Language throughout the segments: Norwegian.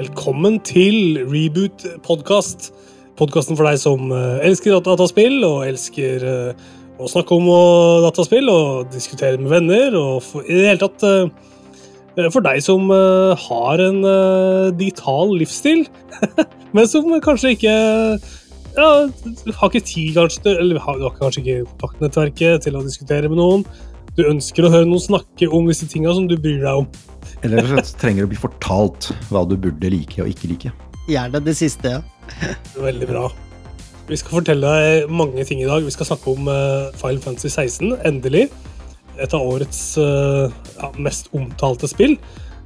Velkommen til Reboot podkast. Podkasten for deg som eh, elsker dataspill og elsker eh, å snakke om eh, dataspill og diskutere med venner. Og for, i det hele tatt for deg som har en digital livsstil, men som kanskje ikke ja, har ikke tid, kanskje, eller har kanskje ikke kontaktnettverket til å diskutere med noen. Du ønsker å høre noen snakke om disse tinga som du bryr deg om. Eller rett og slett trenger å bli fortalt hva du burde like og ikke like. Gjerne det siste, ja. Veldig bra. Vi skal fortelle deg mange ting i dag. Vi skal snakke om uh, Final Fantasy 16, endelig. Et av årets eh, ja, mest omtalte spill.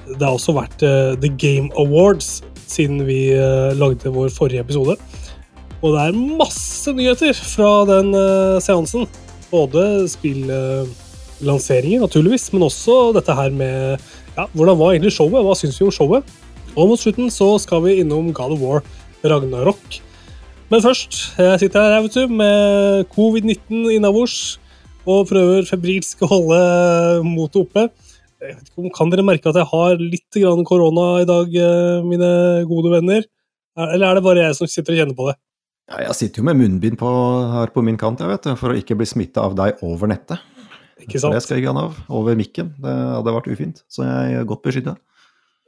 Det har også vært eh, The Game Awards siden vi eh, lagde vår forrige episode. Og det er masse nyheter fra den eh, seansen. Både spillanseringer, naturligvis, men også dette her med ja, hvordan var egentlig showet? Hva syns vi om showet? Og mot slutten så skal vi innom God of War Ragnarok. Men først, jeg sitter her vet du, med covid-19 innabords og prøver febrilsk å holde motet oppe. Jeg vet ikke om Kan dere merke at jeg har litt korona i dag, eh, mine gode venner? Eller er det bare jeg som sitter og kjenner på det? Ja, jeg sitter jo med munnbind på, her på min kant jeg vet, for å ikke bli smitta av deg over nettet. Ikke For det sant? skal jeg ikke ha av. Over mikken. Det hadde vært ufint. Så jeg er godt beskytta.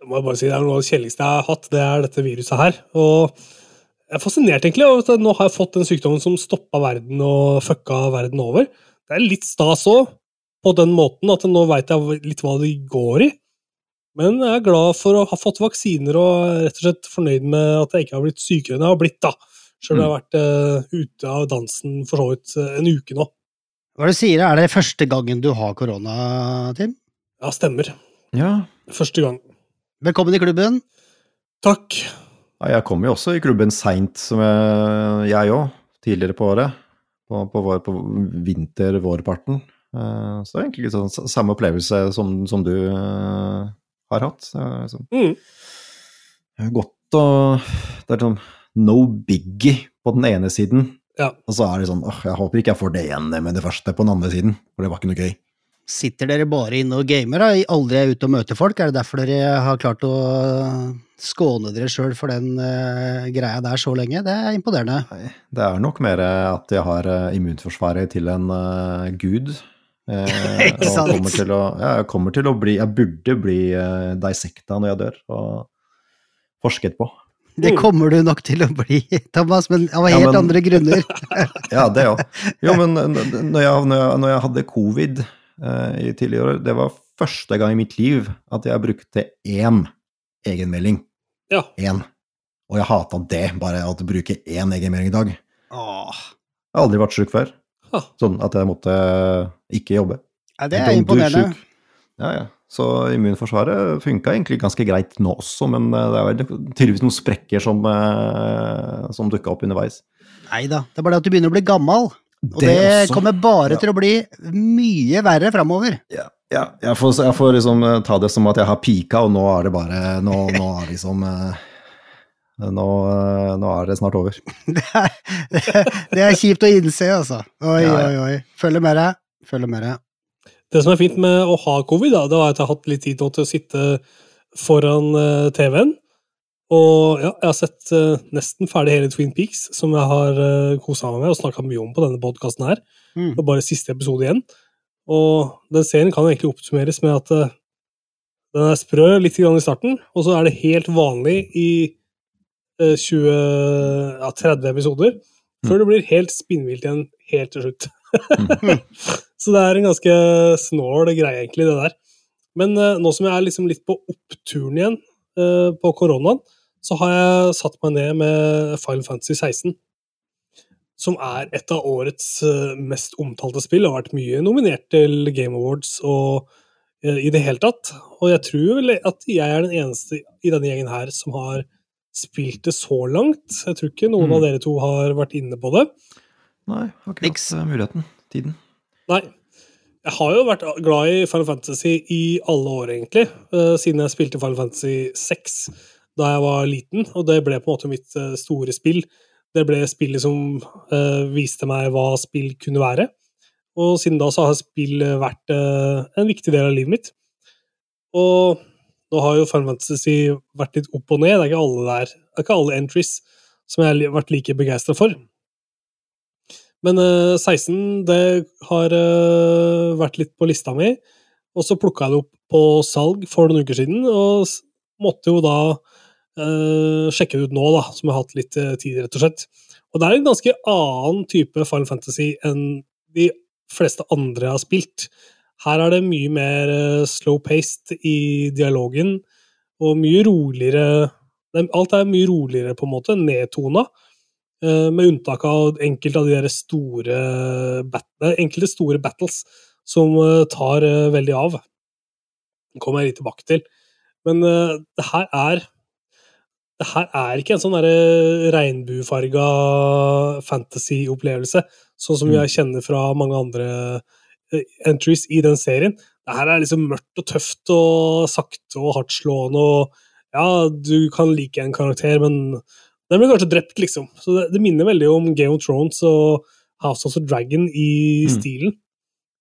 Jeg må bare si, Det er noe av det kjedeligste jeg har hatt, det er dette viruset her. Og jeg er fascinert egentlig Og nå har jeg fått den sykdommen som stoppa verden og fucka verden over. Det er litt stas òg, på den måten at nå veit jeg litt hva det går i. Men jeg er glad for å ha fått vaksiner og rett og slett fornøyd med at jeg ikke har blitt sykere enn jeg har blitt. da. Sjøl om jeg har vært uh, ute av dansen for så vidt eh, en uke nå. Hva er det du sier? Er det første gangen du har korona, Tim? Ja, stemmer. Ja. Første gang. Velkommen i klubben. Takk. ja, jeg kom jo også i klubben seint, som jeg- òg, tidligere på året. På, på, vår- på vinter-vårparten. Eh, Så det er egentlig sånn samme opplevelse som, som du eh, har hatt. Liksom Mm. Godt å Det er sånn no biggie på den ene siden, Ja. og så er det sånn åh, jeg håper ikke jeg får det igjen med det første på den andre siden, for det var ikke noe gøy. Sitter dere bare inne og gamer, da? Aldri er ute og møter folk? Er det derfor dere har klart å skåne dere sjøl for den uh, greia der så lenge? Det er imponerende. Nei, det er nok mer at jeg har eh, immunforsvaret til en uh, gud. eh, Ikke sant? kommer til å, ja, jeg kommer til å bli Jeg burde bli uh, dissekta når jeg dør, og forsket på. Det kommer du nok til å bli, Thomas, men av Ja, helt men- andre grunner. Ja, det òg. Jo, men når jeg, når jeg, når jeg hadde covid eh, i tidligere år, det var første gang i mitt liv at jeg brukte én egenmelding. Ja. Én. Og jeg hata det, bare å bruke én egenmelding i dag. Åh. Jeg har aldri vært sjuk før. Sånn at jeg måtte ikke jobbe. ja, det er imponerende. Ja, ja. Så immunforsvaret funka egentlig ganske greit nå også, men eh, det er tydeligvis noen sprekker som, uh, som dukka opp underveis. Nei da, det er bare det at du begynner å bli gammal. Og det, også. kommer bare Ja. til å bli mye verre framover. Ja, ja jeg, får, jeg får liksom eh, ta det som at jeg har pika, og nå er det bare Nå, nå er liksom eh, nå, eh, nå er det snart over. Det er, det er kjipt å innse, altså. Oi, Ja, oi, oi. Følger med deg. Følger med deg. Det som er fint med å ha covid, da, det var at jeg har hatt litt tid nå til å sitte foran uh, TV-en. Og ja, jeg har sett uh, nesten ferdig hele Twin Peaks, som jeg har uh, kosa meg med og snakka mye om på denne podkasten her. Mm. Det er bare siste episode igjen. Og den serien kan egentlig oppsummeres med at uh, den er sprø litt grann i starten, og så er det helt vanlig i eh, 20, ja, 30 episoder, før det blir helt spinnvilt igjen helt til slutt. så det er en ganske snål greie, egentlig, det der. Men uh, nå som jeg er liksom litt på oppturen igjen uh, på koronaen, så har jeg satt meg ned med Final Fantasy 16 som er et av årets uh, mest omtalte spill, og har vært mye nominert til Game Awards og i det hele tatt. Og jeg tror vel at jeg er den eneste i denne gjengen her som har spilt det så langt. Jeg tror ikke noen Mm. av dere to har vært inne på det. Nei, har ikke Niks. hatt eh, muligheten. Tiden. Nei. Jeg har jo vært glad i Final Fantasy i alle år, egentlig. eh, Siden jeg spilte Final Fantasy 6 da jeg var liten, og det ble på en måte mitt eh, store spill. Det ble spillet som viste meg hva spill kunne være. Og siden da så har spill vært en viktig del av livet mitt. Og nå har jo Final Fantasy vært litt opp og ned. Det er ikke alle der, det er ikke alle entries som jeg har vært like begeistra for. Men eh, 16 det har eh, vært litt på lista mi, og så plukka jeg det opp på salg for noen uker siden, og måtte jo da uh, sjekke det ut nå, da, som jeg har hatt litt eh, tid, rett og slett. Og det er en ganske annen type Final Fantasy enn de fleste andre har spilt. Her er det mye mer eh, slow-paced i dialogen, og mye roligere Alt er mye roligere, på en måte, nedtona. eh, Med unntak av enkelte av de store enkelte store battles som eh, tar eh, veldig av. Det kommer jeg litt tilbake til. Men eh, det her er det her er ikke en sånn regnbuefarga fantasy-opplevelse, sånn som Mm. jeg kjenner fra mange andre eh, entries i den serien. Det her er liksom mørkt og tøft og sakte og hardtslående og Ja, du kan like en karakter, men den ble kanskje drept, liksom. Så det, det minner veldig om Game of Thrones og House of the Dragon i Mm. stilen.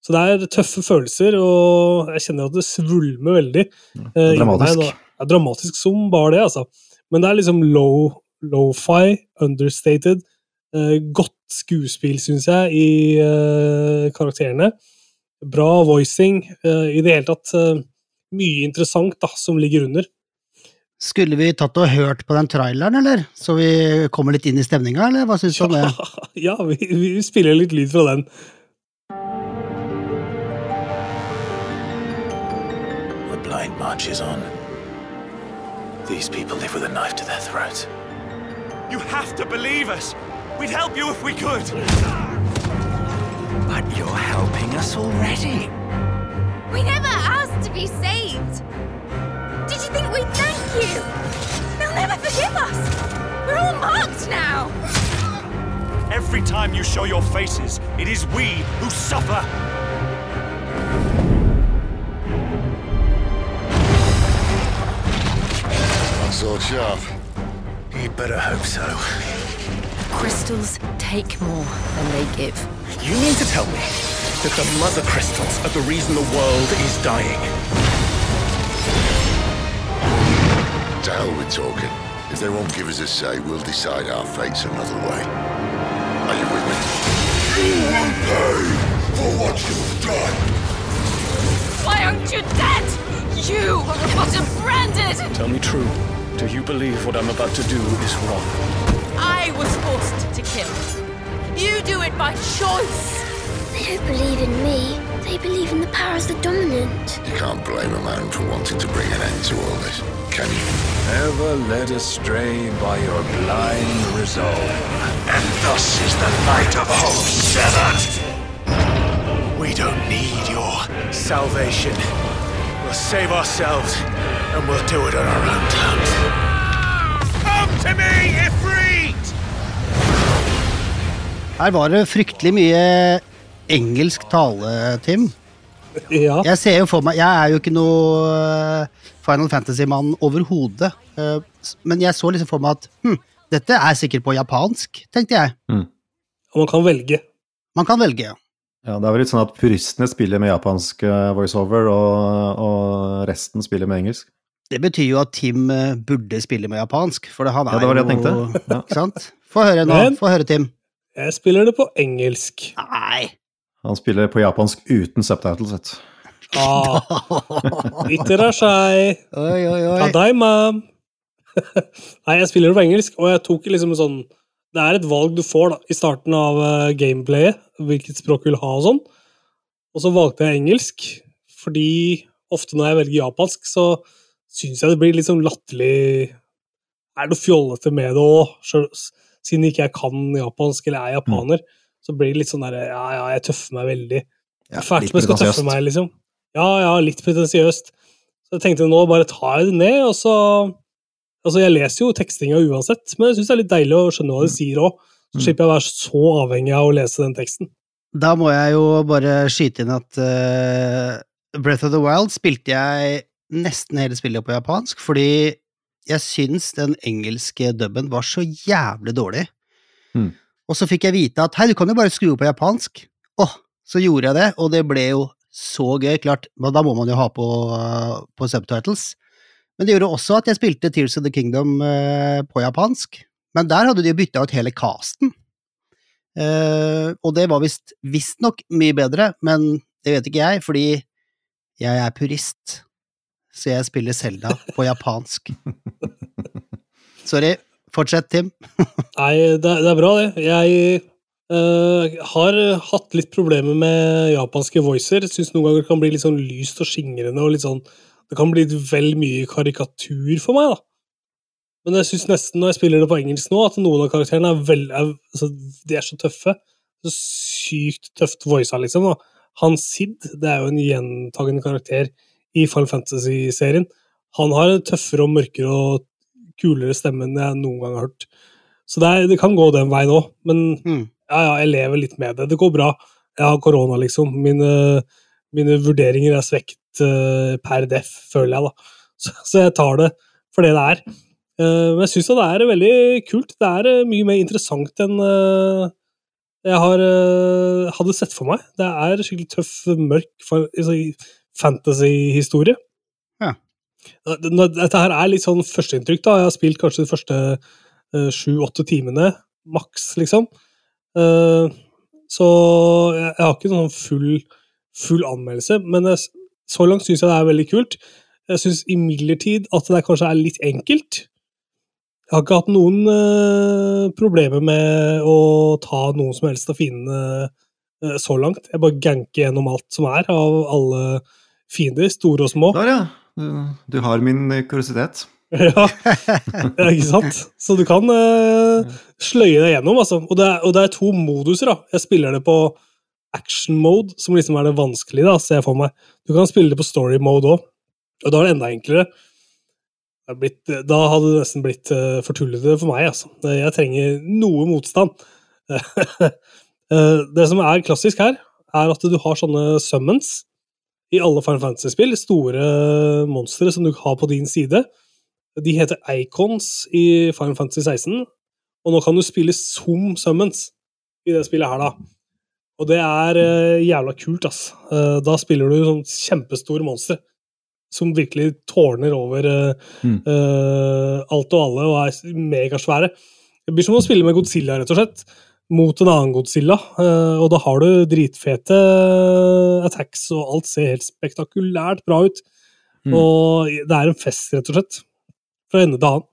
Så det er tøffe følelser, og jeg kjenner at det svulmer veldig. Ja, det er Dramatisk. Det er dramatisk som bare det, altså. Men det er liksom low, low-fi, understated. eh, godt skuespill, syns jeg, i eh, karakterene. Bra voicing. eh, I det hele tatt eh, mye interessant da, som ligger under. Skulle vi tatt og hørt på den traileren, eller? Så vi kommer litt inn i stemninga, eller hva syns du om det? ja, vi, vi spiller litt lyd fra den. The blind march is on. These people live with a knife to their throats. You have to believe us. We'd help you if we could. But you're helping us already. We never asked to be saved. You? They'll never forgive us. We're all marked now. Every time you show your faces, it is we who suffer. That sword sharp. You'd better hope so. Crystals take more than they give. You mean to tell me that the mother crystals are the reason the world is dying? To hell with talking. If they won't give us a say, we'll decide our fates another way. Are you with me? You will pay for what you've done. Why aren't you dead? You got branded. Tell me true. Do you believe what I'm about to do is wrong? I was forced to kill. You do it by choice. They don't believe in me. They believe in the powers that dominant. You can't blame a man for wanting to bring an end to all this, can you? Ever led astray by your blind resolve. And thus is the light of hope severed. We don't need your salvation. We'll save ourselves, and we'll do it on our own terms. Come to me, Ifrit! Her var det fryktelig mye engelsk tale, Tim. Ja. Jeg ser jo for meg Jeg er jo ikke noe eh, Final Fantasy-mann overhodet. eh, Men jeg så liksom for meg at hm, dette er sikkert på japansk, tenkte jeg. Og man kan velge. Man kan velge. Ja, det er vel litt sånn at puristene spiller med japansk eh, voiceover, og, og resten spiller med engelsk. Det betyr jo at Tim burde spille med japansk, for han er Ja, det var det jeg jo tenkte. Ja. Ikke sant? Få høre nå. Få høre, Tim. Jeg spiller det på engelsk. Nei! Han spiller på japansk uten subtitles, vet du. Ah, Itterashai. Oi, oi, oi. Tadaima. Nei, jeg spiller det på engelsk, og jeg tok liksom en sånn Det er et valg du får da, i starten av eh, gameplayet, hvilket språk du vil ha og sånn. Og så valgte jeg engelsk, fordi ofte når jeg velger japansk, så syns jeg det blir litt sånn latterlig Er noe fjollete med det òg, siden ikke jeg kan japansk eller er japaner. Så blir det litt sånn derre Ja, ja, jeg tøffer meg veldig. Ja, Fælt litt som jeg skal tøffe pretensiøst. meg, liksom. Ja, ja, litt pretensiøst. Så jeg tenkte nå bare tar jeg det ned, og så Altså, jeg leser jo tekstinga uansett, men jeg syns det er litt deilig å skjønne hva de sier òg. Så Mm. slipper jeg å være så avhengig av å lese den teksten. Da må jeg jo bare skyte inn at uh, Breath of the Wild spilte jeg nesten hele spillet på japansk, fordi jeg syns den engelske dubben var så jævlig dårlig. Hmm. Og så fikk jeg vite at hei, du kan jo bare skru opp på japansk. Åh, så gjorde jeg det, og det ble jo så gøy. Klart, men da må man jo ha på, på subtitles. Men det gjorde også at jeg spilte Tears of the Kingdom eh, på japansk. Men der hadde de jo bytta ut hele casten. Eh, og det var visst visstnok mye bedre, men det vet ikke jeg, fordi jeg er purist. Så jeg spiller Selda på japansk. Sorry. Fortsett, Tim. Nei, det, det er bra, det. Jeg uh, har hatt litt problemer med japanske voicer. Syns noen ganger det kan bli litt sånn lyst og skingrende og litt sånn Det kan bli vel mye karikatur for meg, da. Men jeg syns nesten, når jeg spiller det på engelsk nå, at noen av karakterene er vel er, altså, De er så tøffe. Så sykt tøft voisa, liksom. da. Han Sid, det er jo en gjentagende karakter i Final Fantasy-serien. Han har en tøffere og mørkere og kulere stemme enn jeg noen gang har hørt. Så det, er, det kan gå den veien òg, men Mm. ja, ja, jeg lever litt med det. Det går bra. Jeg har korona, liksom. Mine, mine vurderinger er svekket uh, per def, føler jeg, da. Så, så jeg tar det for det det er. Uh, men jeg syns det er veldig kult. Det er uh, mye mer interessant enn jeg har, hadde sett for meg. Det er skikkelig tøff, mørk altså, fantasy-historie. Eh, Dette her er litt sånn førsteinntrykk. da. Jeg har spilt kanskje de første sju-åtte timene, maks, liksom. Eh, så jeg, har ikke noen full, full anmeldelse, men så langt syns jeg det er veldig kult. Jeg syns imidlertid at det kanskje er litt enkelt. Jeg har ikke hatt noen uh, problemer med å ta noen som helst av fiendene uh, så langt. Jeg bare ganker gjennom alt som er av alle fiender, store og små. Der, ja. Du, du har min kuriositet. Ja, ikke sant? Så du kan eh, sløye deg gjennom, altså. Og det, er, og det er to moduser, da. Jeg spiller det på action mode, som liksom er det vanskelige, da, ser jeg for meg. Du kan spille det på story mode òg, og da er det enda enklere. Det blitt, da hadde det nesten blitt uh, for for meg, altså. Jeg trenger noe motstand. Eh, det som er klassisk her, er at du har sånne summons i alle Final Fantasy-spill. Store monstre som du har på din side. De heter Icons i Final Fantasy 16, og nå kan du spille Zoom summons i det spillet her, da. Og det er eh, jævla kult, ass. Eh, da spiller du sånn kjempestore monstre som virkelig tårner over eh, Mm. uh, alt og alle og er megasvære. Det blir som å spille med Godzilla, rett og slett, mot en annen Godzilla. eh, og da har du dritfete attacks, og alt ser helt spektakulært bra ut. Mm. Og det er en fest, rett og slett. Fra ende til annen.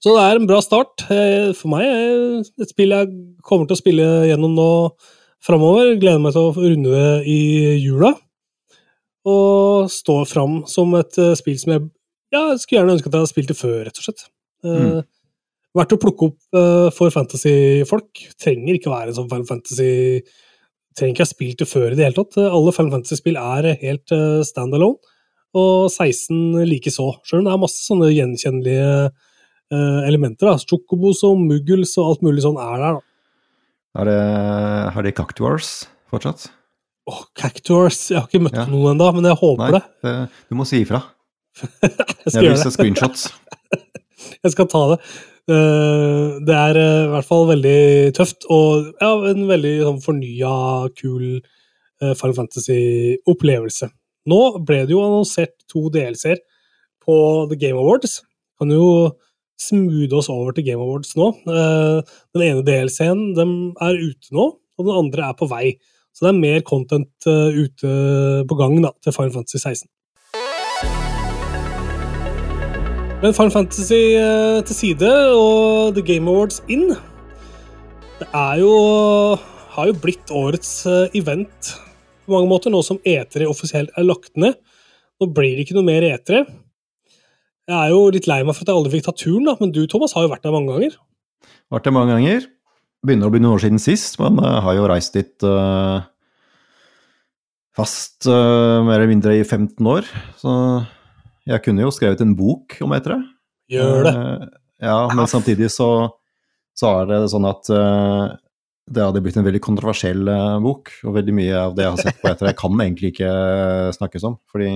Så det er en bra start. Eh, For meg er et spill jeg kommer til å spille gjennom nå framover. Gleder meg til å runde det i jula. Og stå fram som et eh, spill som jeg ja, skulle gjerne ønske at jeg hadde spilt det før, rett og slett. Eh, Mm. Verdt å plukke opp uh, for fantasy-folk. Trenger ikke være sånn Final Fantasy Trenger ikke ha spilt det før i det hele tatt. Alle Final Fantasy-spill er helt uh, standalone, og 16 likeså. Sjøl om det er masse sånne gjenkjennelige uh, elementer. da. Chocobos og muggles og alt mulig sånn er der. da. Har det, har de Cactuars fortsatt? Åh, Cactuars. Jeg har ikke møtt Ja. noen ennå, men jeg håper Nei, det. du må si ifra. Jeg Jeg vil se screenshots. Jeg skal ta det. Eh, Det er eh, i hvert fall veldig tøft, og ja, en veldig sånn fornya, kul eh, Final Fantasy-opplevelse. Nå ble det jo annonsert to DLC-er på The Game Awards. Kan jo smoothe oss over til Game Awards nå. Den ene DLC-en den er ute nå, og den andre er på vei. Så det er mer content ute på gang da, til Final Fantasy 16. Men Final Fantasy eh, til side og The Game Awards inn. Det er jo har jo blitt årets eh, event på mange måter, nå som E3 offisielt er lagt ned. Nå blir det ikke noe mer E3. Jeg er jo litt lei meg for at jeg aldri fikk ta turen, da, men du Thomas har jo vært der mange ganger. Vært der mange ganger. Begynner å bli noen år siden sist, men jeg har jo reist dit uh, fast uh, mer eller mindre i 15 år. Så jeg kunne jo skrevet en bok om etere. Gjør det. Eh, ja, men samtidig så, så er det sånn at eh, det hadde blitt en veldig kontroversiell eh, bok, og veldig mye av det jeg har sett på etere, kan egentlig ikke snakkes om. Fordi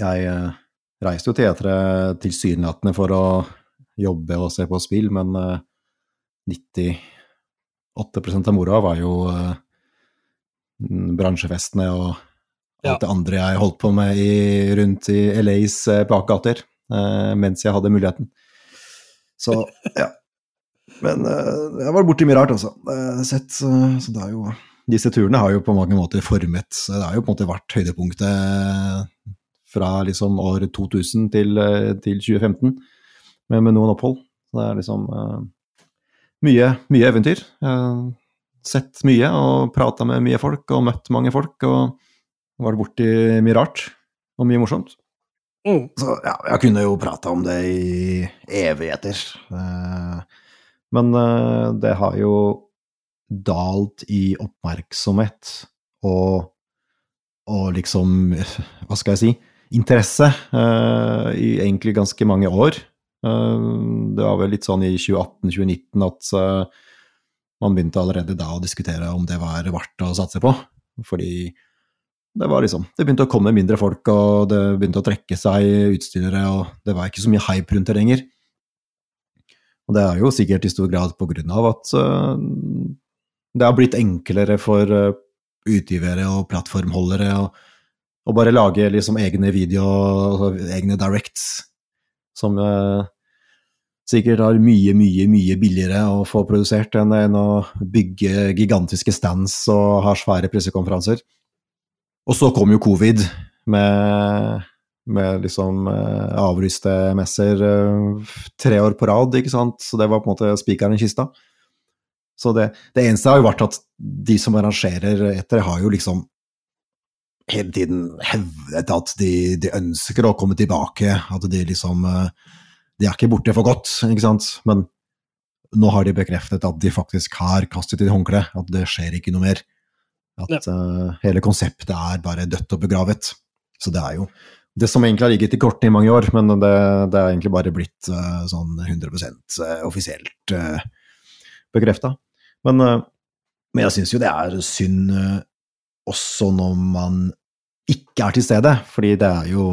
jeg reiste jo til etere tilsynelatende for å jobbe og se på spill, men eh, 98% av moroa var jo bransjefestene og. Alt det andre jeg holdt på med i, rundt i LAs eh, bakgater eh, mens jeg hadde muligheten. Så ja. Men eh, jeg var borti mye rart, altså. Eh, sett, så, så det er jo Disse turene har jo på mange måter formet Det har jo på en måte vært høydepunktet fra liksom år 2000 til, eh, til 2015, med, med noen opphold. Så det er liksom eh, mye, mye eventyr. Jeg har sett mye og prata med mye folk og møtt mange folk. og vært borti mye rart og mye morsomt. Mm. Så ja, jeg kunne jo prata om det i evigheter. Eh, Men eh, det har jo dalt i oppmerksomhet og, og liksom Hva skal jeg si? Interesse eh, i egentlig ganske mange år. Det var vel litt sånn i 2018-2019 at man begynte allerede da å diskutere om det var verdt å satse på. Fordi det liksom Det begynte å komme mindre folk, og det begynte å trekke seg utstillere, og det var ikke så mye hype rundt det lenger. Og det er jo sikkert i stor grad på grunn av at øh, det har blitt enklere for øh, utgivere og plattformholdere å, bare lage liksom egne video, egne directs, som øh, sikkert er mye, mye, mye billigere å få produsert enn å bygge gigantiske stands og ha svære pressekonferanser. Og så kom jo covid med, med liksom eh, avlyste messer eh, tre år på rad, ikke sant. Så det var på en måte spikeren i kista. Så det, det eneste har jo vært at de som arrangerer etter, har jo liksom hele tiden hevdet at de, de ønsker å komme tilbake, at de liksom eh, De er ikke borte for godt, ikke sant. Men nå har de bekreftet at de faktisk har kastet inn håndkleet, at det skjer ikke noe mer. At uh, hele konseptet er bare dødt og begravet. Så det er jo det som egentlig har ligget i kortene i mange år, men det, det er egentlig bare blitt uh, sånn 100 offisielt uh, bekrefta. Men, uh, men jeg syns jo det er synd eh, også når man ikke er til stede, fordi det er jo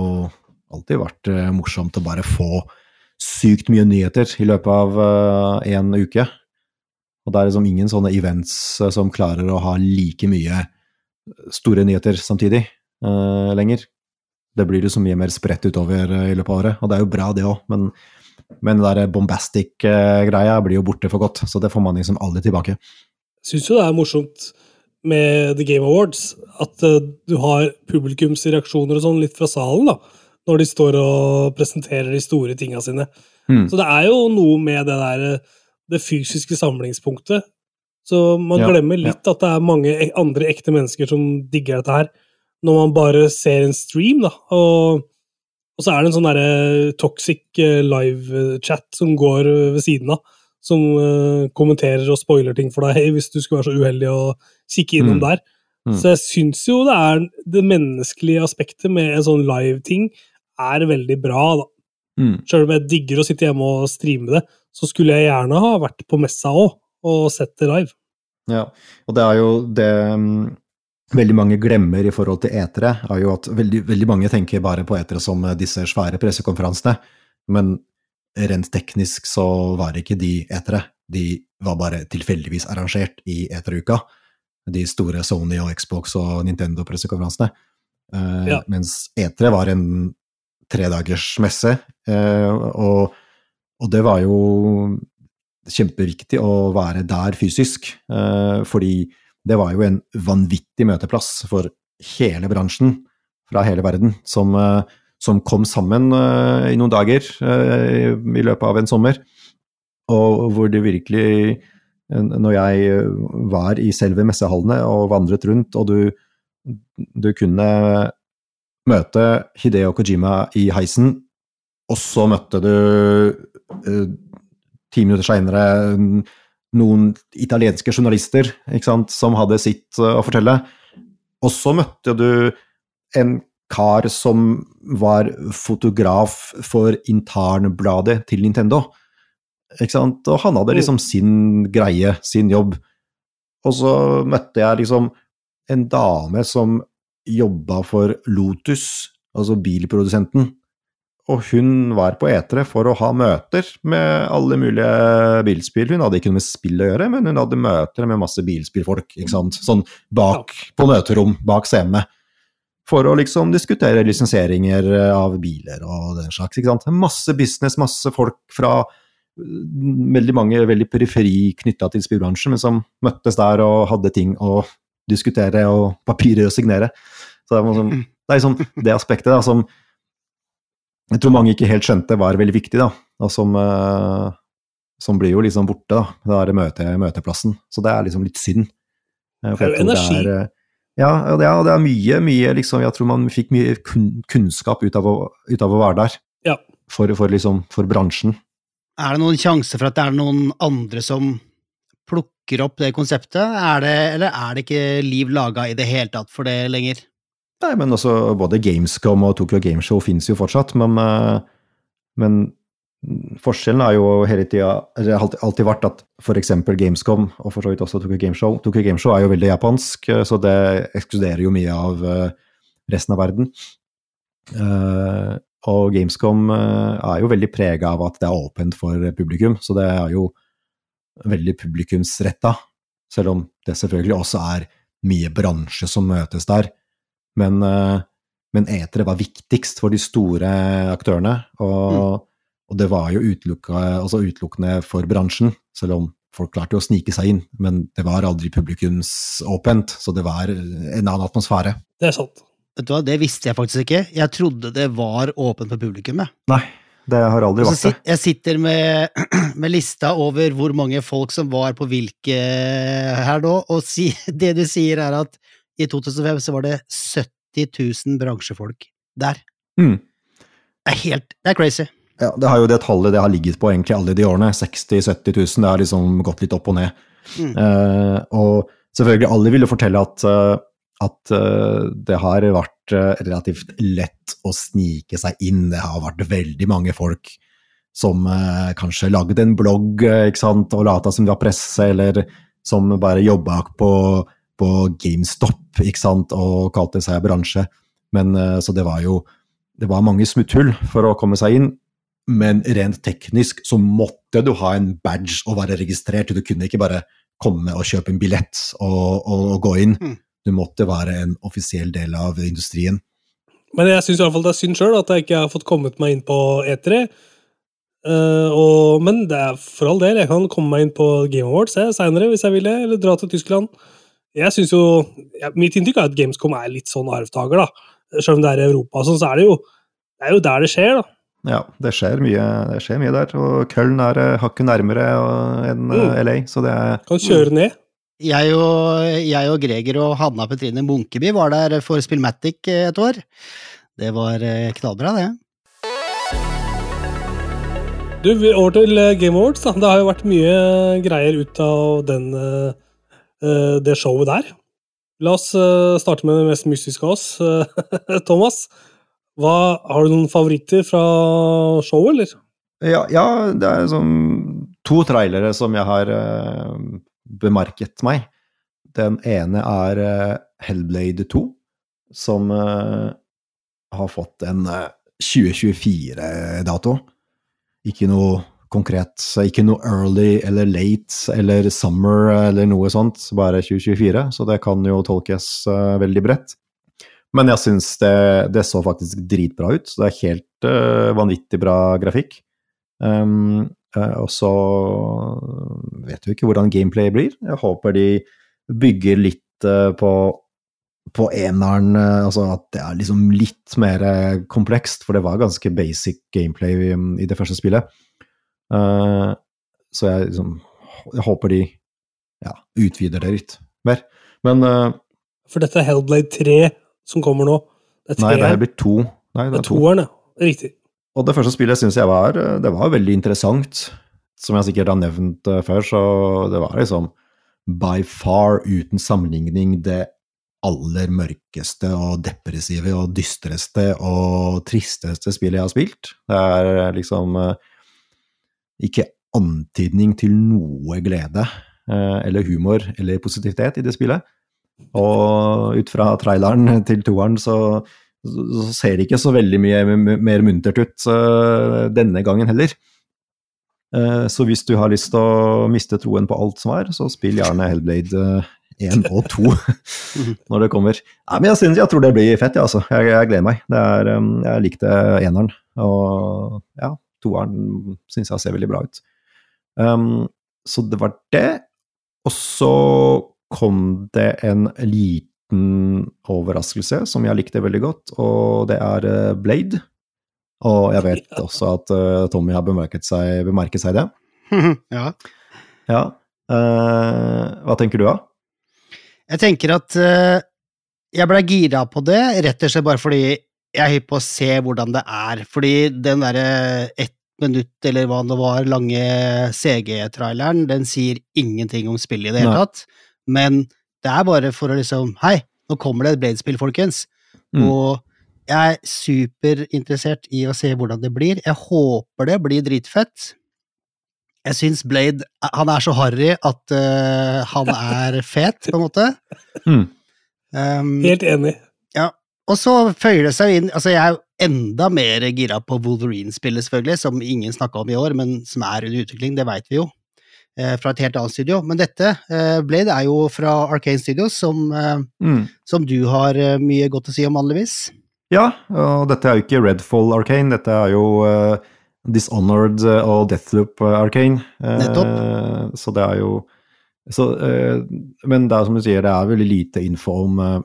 alltid vært eh, morsomt å bare få sykt mye nyheter i løpet av én uke. Og det er liksom ingen sånne events eh, som klarer å ha like mye store nyheter samtidig uh, lenger. Det blir jo så mye mer spredt utover eh, i løpet av året, og det er jo bra det òg, men, men det der bombastic-greia blir jo borte for godt, så det får man liksom aldri tilbake. syns jo det er morsomt med The Game Awards at eh, du har publikumsreaksjoner og sånn litt fra salen, da, når de står og presenterer de store tinga sine. Mm. Så det er jo noe med det der eh, det fysiske samlingspunktet. Så man Ja, glemmer litt at det er mange andre ekte mennesker som digger dette her, når man bare ser en stream, da. Og, og så er det en sånn derre toxic eh, live-chat som går eh, ved siden av, som uh, kommenterer og spoiler ting for deg hvis du skulle være så uheldig å kikke innom Mm. der. Mm. Så jeg syns jo det er det menneskelige aspektet med en sånn live-ting er veldig bra, da. Mm. Sjøl om jeg digger å sitte hjemme og streame det, så skulle jeg gjerne ha vært på messa òg, og sett det live. Ja, og det er jo det mm, veldig mange glemmer i forhold til etere, er jo at veldig, veldig mange tenker bare på etere som eh, disse svære pressekonferansene, men rent teknisk så var ikke de etere. De var bare tilfeldigvis arrangert i eteruka, de store Sony og Xbox og Nintendo-pressekonferansene. Eh, Ja. Mens etere var en tredagers messe, eh, og, og det var jo kjempeviktig å være der fysisk, eh, fordi det var jo en vanvittig møteplass for hele bransjen fra hele verden, som, eh, som kom sammen eh, i noen dager i løpet av en sommer, og hvor det virkelig Når jeg var i selve messehallene og vandret rundt, og du, du kunne møte Hideo Kojima i heisen, og så møtte du eh, ti minutter seinere noen italienske journalister sant, som hadde sitt eh, å fortelle. Og så møtte du en kar som var fotograf for internbladet til Nintendo. Og han hadde liksom sin greie, sin jobb. Og så møtte jeg liksom en dame som jobba for Lotus, altså bilprodusenten. Og hun var på etere for å ha møter med alle mulige bilspill. Hun hadde ikke noe med spill å gjøre, men hun hadde møter med masse bilspillfolk. ikke sant? Sånn bak, på møterom, bak scenene. for å liksom diskutere lisensieringer av biler og den slags. ikke sant? Masse business, masse folk fra mm, veldig mange veldig periferi knytta til spillbransjen, men som møttes der og hadde ting å diskutere og papirer å signere. Så det, var sånn, det er liksom det aspektet da, som jeg tror mange ikke helt skjønte var veldig viktig, da, og som, uh, som blir jo liksom borte, da. Det er møte, møteplassen. Så det er liksom litt synd. For Det er jo energi. Det er, eh, ja, og det det er mye, mye liksom, Jeg tror man fikk mye kun, kunnskap ut av, å, ut av å være der. Ja. For, for, liksom, for bransjen. Er det noen sjanse for at det er noen andre som plukker opp det konseptet, er det, eller er det ikke liv laga i det hele tatt for det lenger? Nei, men også både Gamescom og Tokyo Gameshow finnes jo fortsatt, men, eh, men forskjellen er jo hele tida alltid- vært at f.eks. Gamescom, og for så vidt også Tokyo Gameshow Tokyo Gameshow er jo veldig japansk, eh, så det ekskluderer jo mye av eh, resten av verden. Og Gamescom er jo veldig prega av at det er åpent for publikum, så det er jo veldig publikumsretta. Selv om det selvfølgelig også er mye bransje som møtes der. Men, eh, men etere var viktigst for de store aktørene, og, og det var jo altså utelukkende for bransjen, selv om folk klarte jo å snike seg inn, men det var aldri publikumsåpent, så det var en annen atmosfære. Det er sant. Vet du hva, Det visste jeg faktisk ikke. Jeg trodde det var åpent for publikum. jeg. Nei, det har aldri vært det. Jeg sitter med, med lista over hvor mange folk som var på hvilke her nå, og si, det du sier er at i 2005 så var det 70 000 bransjefolk der. Mm. Det er helt Det er crazy. Ja, det har jo det tallet det har ligget på egentlig alle de årene. 60 000-70 000. Det har liksom gått litt opp og ned. Mm. Uh, og selvfølgelig, alle vil jo fortelle at, uh, at uh, det har vært relativt lett å snike seg inn. Det har vært veldig mange folk som kanskje lagde en blogg ikke sant, og lata som de var presse, eller som bare jobba på, på GameStop ikke sant, og kalte seg bransje. Men, eh, så det var jo det var mange smutthull for å komme seg inn, men rent teknisk så måtte du ha en badge og være registrert. Du kunne ikke bare komme og kjøpe en billett og, og, og gå inn. Mm. Du måtte være en offisiell del av industrien. Men jeg syns iallfall det er synd sjøl at jeg ikke har fått kommet meg inn på E3. Uh, og, men det er for all del, jeg kan komme meg inn på Game Awards seinere hvis jeg vil det, eller dra til Tyskland. Jeg synes jo, ja, Mitt inntrykk er at Gamescom er litt sånn arvtaker, da. Selv om det er i Europa, sånn, så er det jo det er jo der det skjer, da. Ja, det skjer mye, det skjer mye der. Og Köln er eh, hakket nærmere enn eh, Mm. LA, så det er Kan kjøre ned. Jeg og, jeg og Greger og Hanna Petrine Munkeby var der for Spillmatic eh, et år. Det var knallbra, det. Du, over til Game Awards. da. Det har jo vært mye greier ut av den, det showet der. La oss eh, starte med det mest mystiske av oss. eh, Thomas, hva, har du noen favoritter fra showet, eller? Ja, ja det er sånn to trailere som jeg har uh, bemerket meg. Den ene er uh, Hellblade 2, som uh, har fått en eh, 2024-dato. Ikke noe konkret, ikke noe early eller late eller summer eller noe sånt, bare 2024, så det kan jo tolkes uh, veldig bredt. Men jeg syns det, det så faktisk dritbra ut. Så Det er helt uh, vanvittig bra grafikk. Um, uh, og så vet vi ikke hvordan gameplay blir. Jeg håper de bygger litt på, på eneren, altså at det er liksom litt mer komplekst, for det var ganske basic gameplay i, i det første spillet. Eh, så jeg liksom Jeg håper de ja, utvider det litt mer. Men uh, For dette er Hellblade 3 som kommer nå. Det er nei, det her blir to. Nei, Det er toeren, ja. Riktig. Og det første spillet syns jeg var, det var veldig interessant. Som jeg sikkert har nevnt eh, før, så det var liksom by far, uten sammenligning, det aller mørkeste og depressive og dystreste og tristeste spillet jeg har spilt. Det er eh, liksom eh, ikke antydning til noe glede eh, eller humor eller positivitet i det spillet. Og ut fra traileren til toeren så, så ser det ikke så veldig mye mer muntert ut eh, denne gangen heller. Eh, så hvis du har lyst til å miste troen på alt som er, så spill gjerne Hellblade 1 og 2 når det kommer. Nei, men jeg, synes, jeg tror det blir fett, ja, altså. Jeg, jeg gleder meg. Det er, jeg likte eneren, og ja, toeren syns jeg ser veldig bra ut. Um, så det var det. Og så kom det en liten overraskelse som jeg likte veldig godt, og det er uh, Blade. Og jeg vet også at uh, Tommy har bemerket seg, bemerket seg det. ja. Ja. Uh, hva tenker du, da? Jeg tenker at uh, jeg ble gira på det, rett og slett bare fordi jeg er hypp på å se hvordan det er. Fordi den derre ett minutt, eller hva det var, lange CG-traileren, den sier ingenting om spillet i det hele Nei. tatt. Men det er bare for å liksom Hei, nå kommer det et Blade-spill, folkens. Mm. Og jeg er superinteressert i å se hvordan det blir. Jeg håper det blir dritfett. Jeg syns Blade Han er så harry at uh, han er fet, på en måte. Mm. Um, Helt enig. Og så føyer det seg inn Altså, jeg er jo enda mer gira på Wolverine-spillet, selvfølgelig, som ingen snakka om i år, men som er under utvikling, det veit vi jo. eh, Fra et helt annet studio. Men dette, eh, Blade, er jo fra Arcane Studios, som, eh, Mm. som du har mye godt å si om vanligvis. Ja, og dette er jo ikke Redfall Arcane, dette er jo uh, Dishonored og Deathloop Arcane. Nettopp. Nettopp. Så det er jo så, uh, Men det er som du sier, det er veldig lite info om,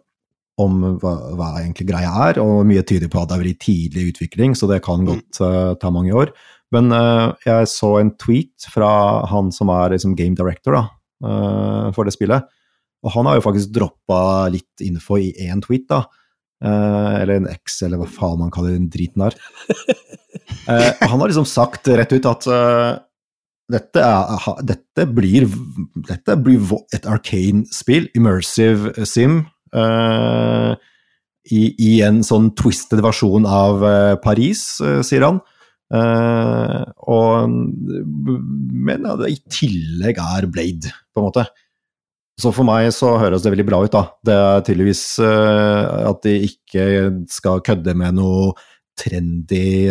om hva, hva egentlig greia er, og mye tyder på at det er veldig tidlig utvikling, så det kan godt uh, ta mange år. Men uh, jeg så en tweet fra han som er liksom game director da, uh, for det spillet, og han har jo faktisk droppa litt info i én tweet, da. Eller en X, eller hva faen man kaller den driten der. Han har liksom sagt rett ut at dette, er, dette blir, dette blir et arcane-spill, immersive sim, eh, i, i en sånn twisted versjon av eh, Paris, eh, sier han. Og, men i tillegg er Blade, på en måte. Så for meg så høres det veldig bra ut, da. Det er tydeligvis at de ikke skal kødde med noe trendy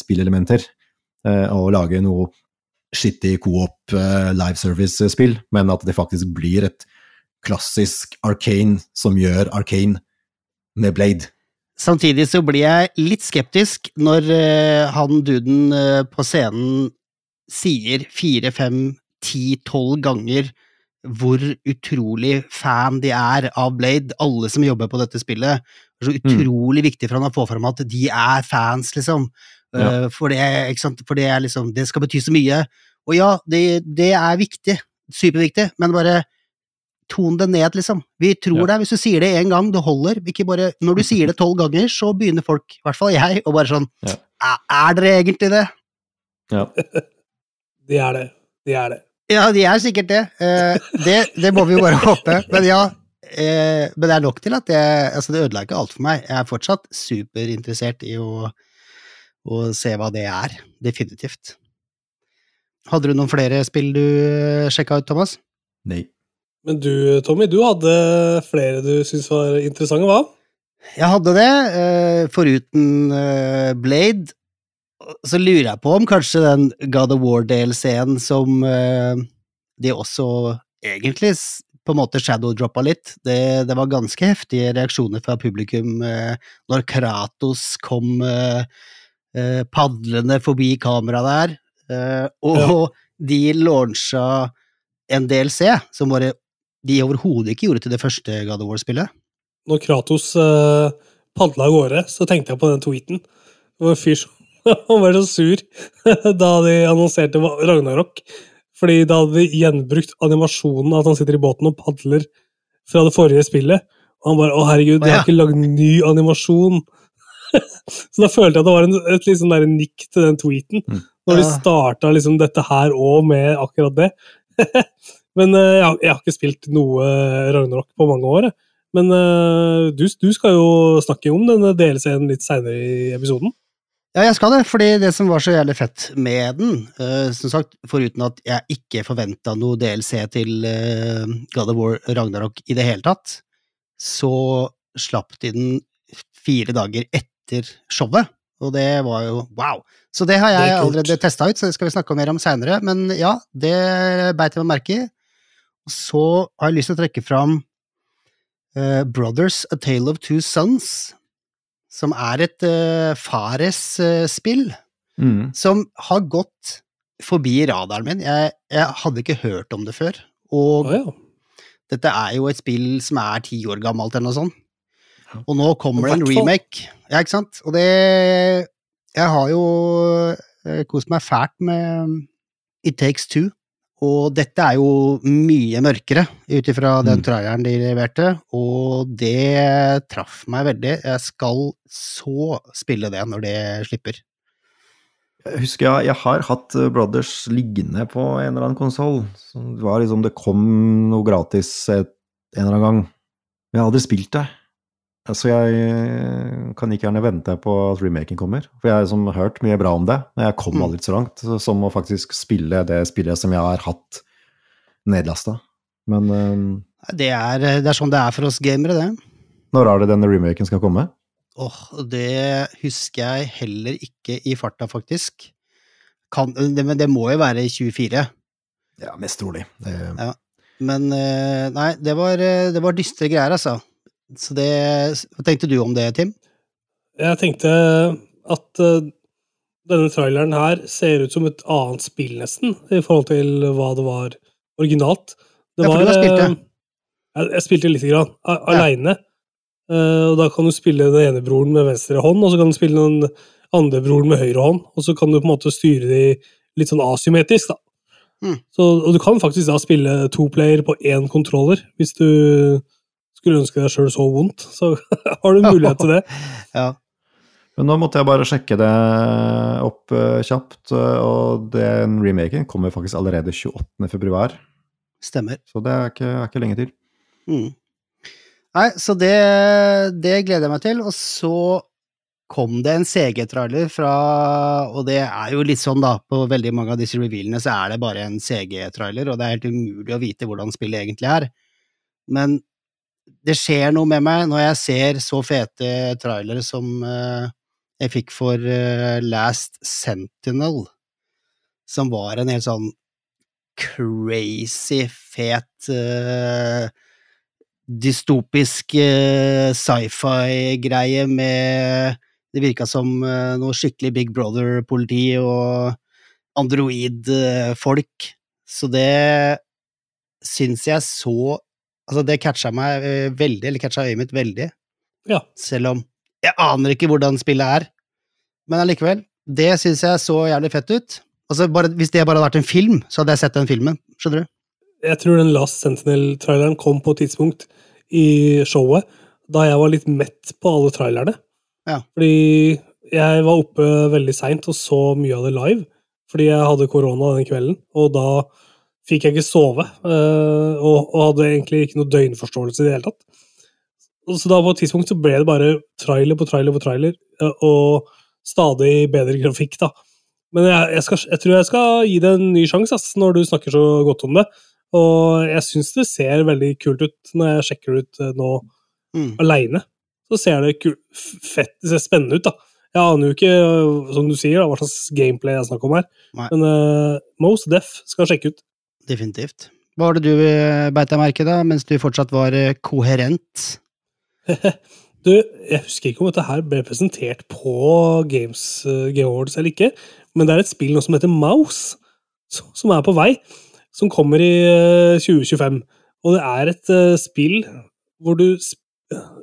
spillelementer. og lage noe skittig coop uh, live service-spill, men at det faktisk blir et klassisk Arcane som gjør Arcane med Blade. Samtidig så blir jeg litt skeptisk når eh, han duden eh, på scenen sier fire, fem, ti, tolv ganger hvor utrolig fan de er av Blade, alle som jobber på dette spillet. Det er så utrolig viktig for han å få fram at de er fans, liksom. Ja. Eh, For, det, for det liksom Det skal bety så mye. Og ja, det, det er viktig. Superviktig. Men bare ton det ned, liksom. Vi tror Ja. det. Hvis du sier det én gang, det holder. Ikke bare, når du sier det tolv ganger, så begynner folk, i hvert fall jeg, å bare sånn Ja. "Er- Er dere egentlig det? Ja. De er det. De er det. Ja, de er sikkert det. Eh, det. Det må vi jo bare håpe. Men ja, eh, men det er nok til at jeg Altså, det ødela ikke alt for meg. Jeg er fortsatt superinteressert i å, å se hva det er. Definitivt. Hadde du noen flere spill du sjekka ut, Thomas? Nei. Men du, Tommy, du hadde flere du syntes var interessante, hva? Jeg hadde det, eh, foruten eh, Blade. Så lurer jeg på om kanskje den God of War-delscenen som eh, de også egentlig på en måte shadow-droppa litt. Det, det var ganske heftige reaksjoner fra publikum når Kratos kom padlende forbi kameraet der. og og de launcha en DLC som bare de overhodet ikke gjorde til det første God of War-spillet. Når Kratos uh, padla av gårde, så tenkte jeg på den tweeten. Det var en fyr som han var så sur da de annonserte Ragnarok. Fordi da hadde de gjenbrukt animasjonen at han sitter i båten og padler fra det forrige spillet. Og han bare 'Å, herregud, de har ikke lagd ny animasjon'. så da følte jeg at det var en, et litt sånn der nikk til den tweeten. Mm. Når de starta liksom dette her òg med akkurat det. Men eh, jeg, har, jeg har ikke spilt noe Ragnarok på mange år. Men eh, du, du skal jo snakke om denne DLC-en litt seinere i episoden. Ja, jeg skal det, fordi det som var så jævlig fett med den, uh, som sagt, foruten at jeg ikke forventa noe DLC til uh, God of War Ragnarok i det hele tatt, så slapp de den fire dager etter showet, og det var jo wow. Så det har jeg det allerede testa ut, så det skal vi snakke om mer om seinere, men ja, det beit jeg meg merke i. så har jeg lyst til å trekke fram uh, Brothers A Tale of Two Sons, som er et uh, Fares-spill Mm. som har gått forbi radaren min. Jeg, jeg hadde ikke hørt om det før. Og oh, ja. dette er jo et spill som er ti år gammelt eller noe sånt. Og nå kommer det en remake. Ja, ikke sant? Og det Jeg har jo eh, kost meg fælt med It Takes Two. Og dette er jo mye mørkere, ut ifra den Mm. traileren de leverte, og det traff meg veldig. Jeg skal så spille det når det slipper. Jeg husker jeg, jeg har hatt eh, Brothers liggende på en eller annen konsoll. Det var liksom Det kom noe gratis en eller annen gang. Men jeg har aldri spilt det. Så jeg eh, kan ikke gjerne vente på at remaken kommer. For jeg har liksom hørt mye bra om det, men jeg kom Mm. aldri så langt som å faktisk spille det spillet som jeg har hatt nedlasta. Men um, Det er, det er sånn det er for oss gamere, det. når er det denne remaken skal komme? Åh, det husker jeg heller ikke i farta, faktisk. Kan, det, men det må jo være i 24. Ja, mest trolig. Det, Ja. Men eh, nei, det var, eh, det var dystre greier, altså. Så det Hva tenkte du om det, Tim? Jeg tenkte at eh, denne traileren her ser ut som et annet spill, nesten, i forhold til hva det var originalt. Det Ja, for du har spilt det. eh, Jeg, jeg spilte lite grann, Ja. aleine. Eh, og da kan du spille den ene broren med venstre hånd, og så kan du spille den andre broren med høyre hånd, og så kan du på en måte styre de litt sånn asymmetrisk, da. Mm. Så, og du kan faktisk da spille to player på én kontroller, hvis du skulle ønske deg sjøl så vondt, så har du mulighet til det. Ja. Men nå måtte jeg bare sjekke det opp uh, kjapt, eh, og den remaken kommer faktisk allerede 28. februar. Stemmer. Så det er ikke, er ikke lenge til. Mm. Nei, så det, det gleder jeg meg til. Og så kom det en CG-trailer fra Og det er jo litt sånn, da, på veldig mange av disse revealene så er det bare en CG-trailer, og det er helt umulig å vite hvordan spillet egentlig er. Men det skjer noe med meg når jeg ser så fete trailere som eh, jeg fikk for eh, Last Sentinel, som var en helt sånn crazy fet eh, dystopisk sci-fi-greie med Det virka som noe skikkelig Big Brother-politi og android-folk. Så det syns jeg så Altså, det catcha meg uh, veldig, eller catcha øyet mitt veldig. Ja. Selv om jeg aner ikke hvordan spillet er. Men allikevel, det syns jeg så jævlig fett ut. Altså, bare, hvis det bare hadde vært en film, så hadde jeg sett den filmen. Skjønner du? Jeg tror den Last Sentinel-traileren kom på et tidspunkt i showet da jeg var litt mett på alle trailerne. Ja. Fordi jeg var oppe veldig seint og så mye av det live, fordi jeg hadde korona den kvelden, og da fikk jeg ikke sove, eh, og, hadde egentlig ikke noe døgnforståelse i det hele tatt. Så da på et tidspunkt så ble det bare trailer på trailer på trailer, eh, og stadig bedre grafikk, da. Men jeg, jeg, skal, jeg tror jeg skal gi det en ny sjanse, når du snakker så godt om det. Og jeg syns det ser veldig kult ut når jeg sjekker det ut eh, nå Mm. aleine. Så ser det kul, fett, det ser spennende ut, da. Jeg aner jo ikke, som du sier, da, hva slags gameplay jeg snakker om her. Nei. Men uh, Most Deaf skal sjekke ut. Definitivt. Hva var det du eh, beit deg merke da, mens du fortsatt var eh, koherent? Du, jeg husker ikke om dette her ble presentert på Games, eh, Awards eller ikke, men det er et spill nå som heter Mouse, som er på vei, som kommer i eh, 2025. Og det er et spill hvor du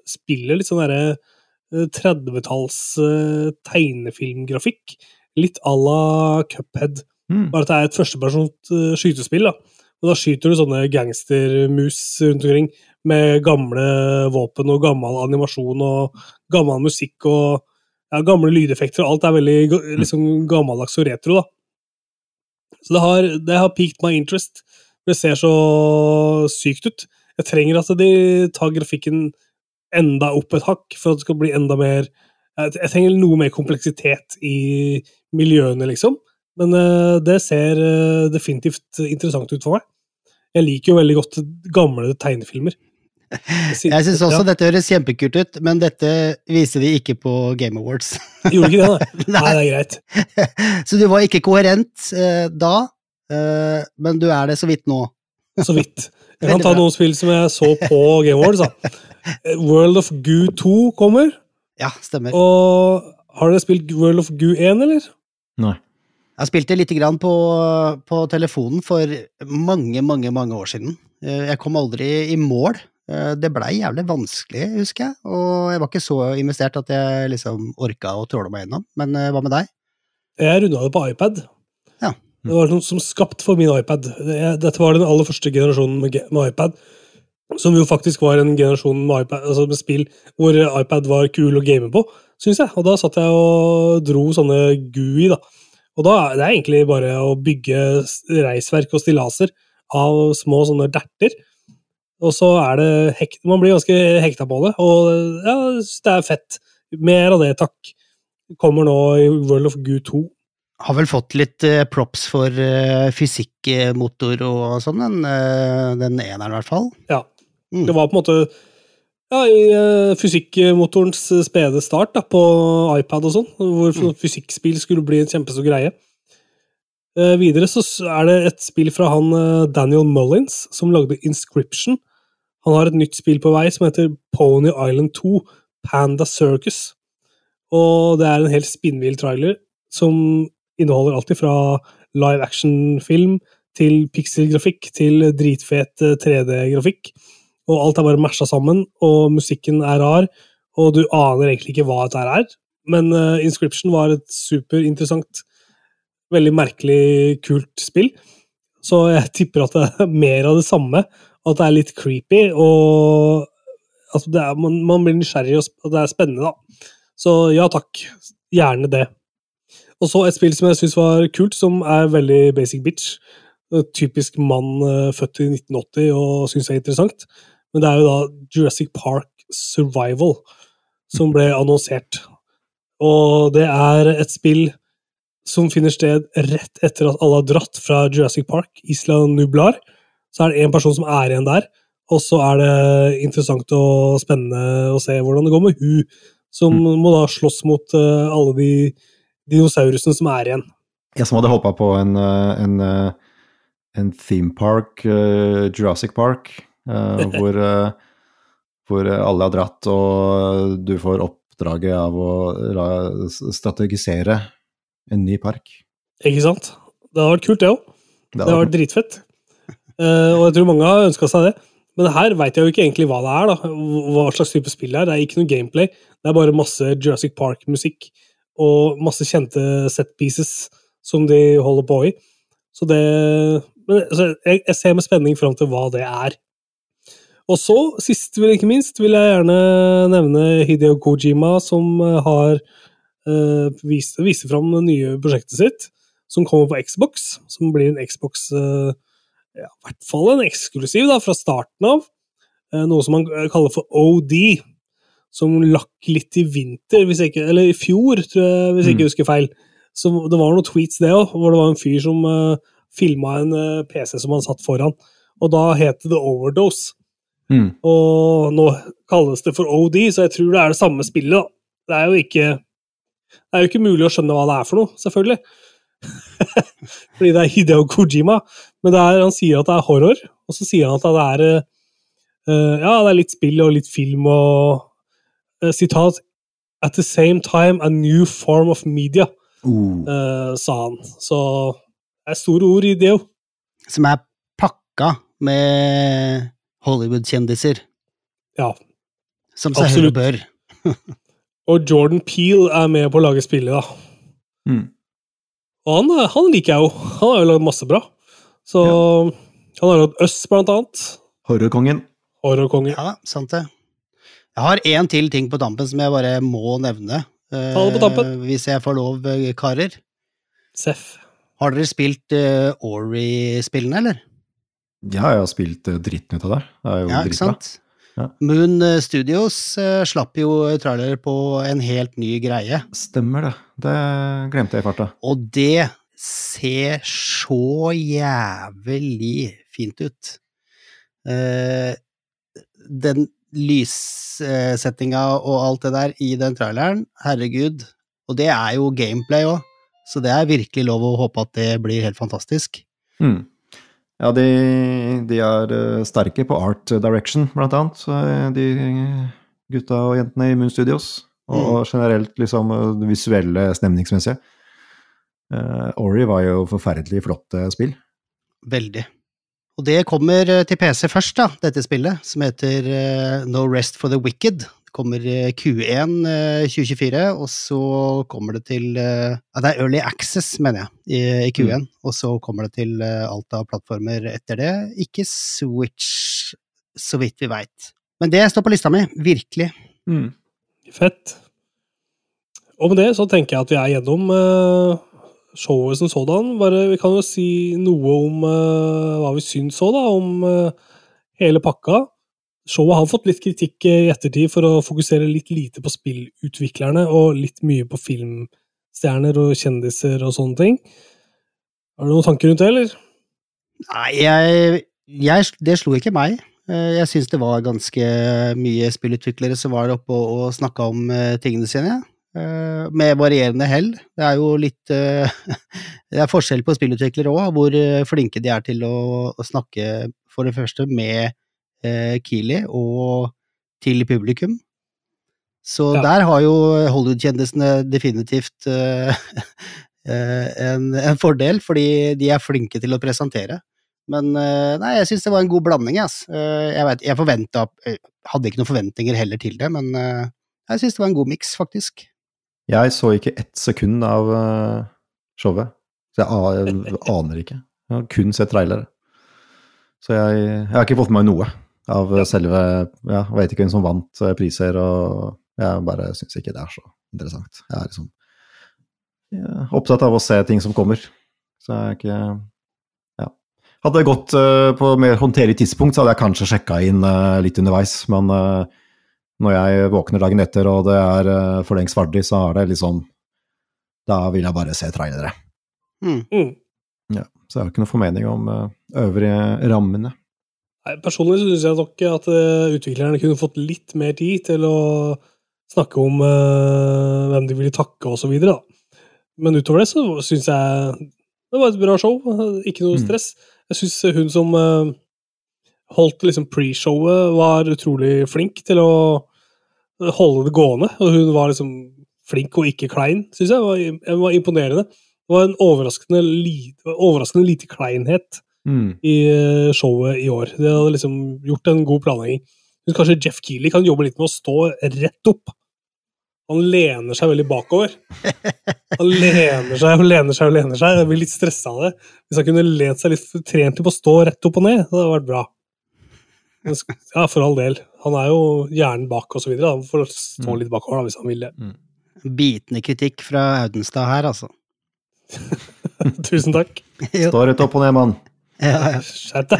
spiller litt sånn derre eh, 30-talls eh, tegnefilmgrafikk, litt à la Cuphead. Mm. Bare at det er et førstepersons eh, skytespill, da. Og da skyter du sånne gangstermus rundt omkring med gamle våpen og gammel animasjon og gammel musikk og ja, gamle lydeffekter. og Alt er veldig liksom, gammeldags og retro, da. Så det har, det har peaked my interest. Det ser så sykt ut. Jeg trenger at de tar grafikken enda opp et hakk for at det skal bli enda mer Jeg, jeg trenger noe mer kompleksitet i miljøene, liksom. Men eh, det ser eh, definitivt interessant ut for meg. Jeg liker jo veldig godt gamle tegnefilmer. Jeg syns også ja, dette høres kjempekult ut, men dette viser de ikke på Game Awards. Gjorde ikke det, nei. Nei, det er greit. Så du var ikke koherent eh, da, eh, men du er det så vidt nå. så vidt. Jeg kan ta noen spill som jeg så på Game Awards. Da. World of Goo 2 kommer, Ja, stemmer. og har dere spilt World of Goo 1, eller? Nei. Jeg spilte lite grann på, på telefonen for mange, mange, mange år siden. Eh, Jeg kom aldri i mål. Eh, Det blei jævlig vanskelig, husker jeg, og jeg var ikke så investert at jeg liksom orka å tråle meg gjennom. Men eh, hva med deg? Jeg runda det på iPad. Ja. Det var noe som skapt for min iPad. Dette var den aller første generasjonen med, med iPad. Som jo faktisk var en generasjon med, iPad, altså med spill hvor iPad var kul å game på, syns jeg. Og da satt jeg og dro sånne GUI, da. Og da er det egentlig bare å bygge reisverk og stillaser av små sånne derter. Og så er det hekt, Man blir ganske hekta på det, og ja, det er fett. Mer av det, takk. Kommer nå i World of Goo 2. Har vel fått litt eh, props for eh, fysikkmotor og sånn, den, eh, den eneren i hvert fall. Ja. Mm. Det var på en måte ja, i eh, fysikkmotorens spede start da, på iPad og sånn, hvor Mm. fysikkspill skulle bli en kjempestor greie. Eh, videre så er det et spill fra han eh, Daniel Mullins, som lagde Inscription. Han har et nytt spill på vei som heter Pony Island 2, Panda Circus. Og det er en helt spinnvill trailer som inneholder alt fra live action-film til pixel-grafikk til dritfet eh, 3D-grafikk. Og alt er bare masha sammen, og musikken er rar, og du aner egentlig ikke hva dette er. Men uh, Inscription var et superinteressant, veldig merkelig, kult spill. Så jeg tipper at det er mer av det samme, at det er litt creepy, og altså er, man, man blir nysgjerrig, og det er spennende, da. Så ja takk, gjerne det. Og så et spill som jeg syns var kult, som er veldig basic bitch. Typisk mann eh, født i 1980 og syns er interessant. Men det er jo da Jurassic Park Survival som ble annonsert. Og det er et spill som finner sted rett etter at alle har dratt fra Jurassic Park, Isla Nublar. Så er det én person som er igjen der, og så er det interessant og spennende å se hvordan det går med hun, som må da slåss mot eh, alle de dinosaurusene som er igjen. Jeg som hadde håpa på en, eh, en, eh, en theme park, Jurassic Park, hvor, eh, hvor alle har dratt, og du får oppdraget av å strategisere en ny park. Ikke sant? Det hadde vært kult, det òg. Det har vært dritfett. Eh, og jeg tror mange har ønska seg det. Men her veit jeg jo ikke egentlig hva det er. da, Hva slags type spill det er. Det er ikke noe gameplay. Det er bare masse Jurassic Park-musikk og masse kjente set pieces som de holder på i. Så det men, så jeg, jeg ser med spenning fram til hva det er. Og så, sist men ikke minst, vil jeg gjerne nevne Hideo Kojima, som eh, har uh, vist, viser fram det nye prosjektet sitt, som kommer på Xbox. Som blir en Xbox uh, ja, i hvert fall en eksklusiv da, fra starten av. Uh, Noe som man kaller for OD, som lakk litt i vinter, hvis jeg ikke, eller i fjor, tror jeg, hvis jeg ikke husker feil. Så det var noen tweets det òg, hvor det var en fyr som uh, filma en uh, PC som han satt foran. Og da het det Overdose. Mm. Og nå kalles det for OD, så jeg tror det er det samme spillet. da. Det er jo ikke, det er jo ikke mulig å skjønne hva det er for noe, selvfølgelig. Fordi det er Hideo Kojima. Men det er, han sier at det er horror, og så sier han at det er eh, eh, Ja, det er litt spill og litt film og Sitat At the same time a new form of media, Uh, sa han. Så det er store ord i det jo. Som er pakka med Hollywood-kjendiser, Ja. som seg Absolutt. bør. Og Jordan Peel er med på å lage spillet, da. mm. Og han, eh, han liker jeg jo. Han har jo lagd masse bra. Så han har lagd Øst, blant annet. Horrorkongen. Horrorkongen. Ja, sant det. Jeg har én til ting på tampen som jeg bare må nevne. eh, Ta det på tampen. Hvis jeg får lov, eh, karer. Seff. Har dere spilt uh, Ori-spillene, eller? Ja, jeg har spilt uh, dritten ut av det. Det er jo Ja, ikke sant? Ja. Moon eh, Studios eh, slapp jo trailer på en helt ny greie, Stemmer det. Det glemte jeg i farta. og det ser så jævlig fint ut. Eh, den lyssettinga og alt det der i den traileren, herregud. Og det er jo gameplay òg, så det er virkelig lov å håpe at det blir helt fantastisk. Mm. Ja, de, de er eh, sterke på art direction, blant annet, eh, de gutta og jentene i Moon Studios. Og generelt liksom eh, det visuelle, stemningsmessige. Uh, Ori var jo forferdelig flott spill. Veldig. Og det kommer til PC først, da, dette spillet, som heter No Rest for the Wicked. Kommer eh, Q1 eh, 2024, og så kommer det til eh, Det er Early Access, mener jeg, i, i Q1. Og så kommer det til eh, alt av plattformer etter det. Ikke Switch, så vidt vi veit. Men det står på lista mi, virkelig. Fett. Og med det så tenker jeg at vi er gjennom eh, showet som sådan. Bare, vi kan jo si noe om eh, hva vi syns òg, da, om eh, hele pakka. Showet har fått litt kritikk i ettertid for å fokusere litt lite på spillutviklerne og litt mye på filmstjerner og kjendiser og sånne ting. Har du noen tanker rundt det, eller? Nei, jeg, jeg Det slo ikke meg. Eh, Jeg syns det var ganske mye spillutviklere som var oppe og, og snakka om eh, tingene sine. eh, Med varierende hell. Det er jo litt eh, Det er forskjell på spillutviklere òg, hvor eh, flinke de er til å, å snakke, for det første, med eh, Keeley og til publikum. Så Ja. der har jo Hollywood-kjendisene definitivt eh, eh, en, en fordel, fordi de er flinke til å presentere. Men eh, nei, jeg syns det var en god blanding. Ass. Eh, Jeg, vet, jeg forventa Hadde ikke noen forventninger heller til det, men eh, jeg syns det var en god miks, faktisk. Jeg så ikke ett sekund av showet, så jeg, jeg aner ikke. Jeg har kun sett trailere. Så jeg, jeg har ikke fått med meg noe av selve Ja, jeg vet ikke hvem som vant eh, priser, og jeg bare syns ikke det er så interessant. Jeg er liksom jeg er opptatt av å se ting som kommer, så jeg er ikke Ja. Hadde jeg gått eh, på mer håndterlig tidspunkt, så hadde jeg kanskje sjekka inn eh, litt underveis, men eh, når jeg våkner dagen etter og det er uh, for lengst ferdig, så er det liksom Da vil jeg bare se trailere. Mm. Mm. Ja, så jeg har ikke noe formening om uh, øvrige rammene. Personlig syns jeg nok at eh, utviklerne kunne fått litt mer tid til å snakke om uh, hvem de ville takke, videre. Men utover det så syns jeg det var et bra show. Ikke noe Mm. stress. Jeg syns hun som uh, holdt liksom pre-showet, var utrolig flink til å holde det gående. Og hun var liksom flink og ikke klein, syns jeg. Det var, var imponerende. Det var en overraskende, li, overraskende lite kleinhet Mm. i eh, showet i år. Det hadde liksom gjort en god planlegging. Men kanskje Jeff Keeley kan jobbe litt med å stå rett opp. Han lener seg veldig bakover. Han lener seg og lener seg og lener seg. Jeg blir litt stressa av det. Hvis han kunne lent seg litt trent til på å stå rett opp og ned, det hadde vært bra. Men Ja, for all del. Han er jo hjernen bak og så videre. Han får stå litt bakover da, hvis han vil det. Bitende kritikk fra Audenstad her, altså. Tusen takk. Stå rett opp og ned, mann. Ja, ja. Skjerp.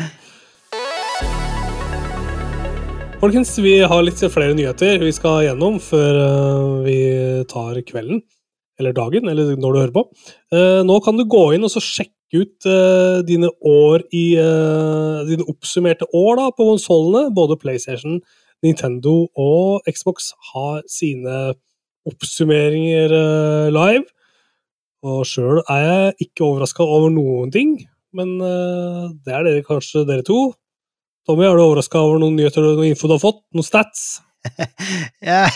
Folkens, vi har litt flere nyheter vi skal gjennom før eh, vi tar kvelden. Eller dagen, eller når du hører på. Eh, nå kan du gå inn og sjekke ut eh, dine år i Dine oppsummerte år da, på konsollene. Både PlayStation, Nintendo og Xbox har sine oppsummeringer live. Og sjøl er jeg ikke overraska over noen ting, men uh, det er dere kanskje dere to. Tommy, er du overraska over noen nyheter og noe info du har fått? Noen stats? Ja,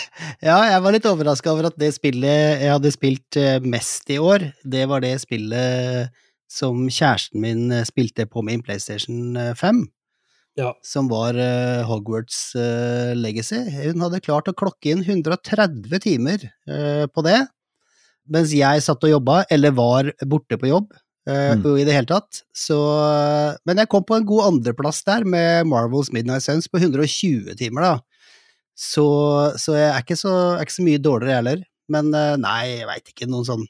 ja, jeg var litt overraska over at det spillet jeg hadde spilt eh, mest i år, det var det spillet som kjæresten min eh, spilte på min PlayStation eh, 5, Ja. som var uh, Hogwarts uh, Legacy. Hun hadde klart å klokke inn 130 timer uh, på det, mens jeg satt og jobba, eller var borte på jobb. Eh, Mm. Uh, i det hele tatt. Så, men jeg kom på en god andreplass der med Marvels Midnight Suns på 120 timer, da. Så, så jeg er ikke så, er ikke så mye dårligere, jeg heller. Men uh, nei, jeg veit ikke, noen sånn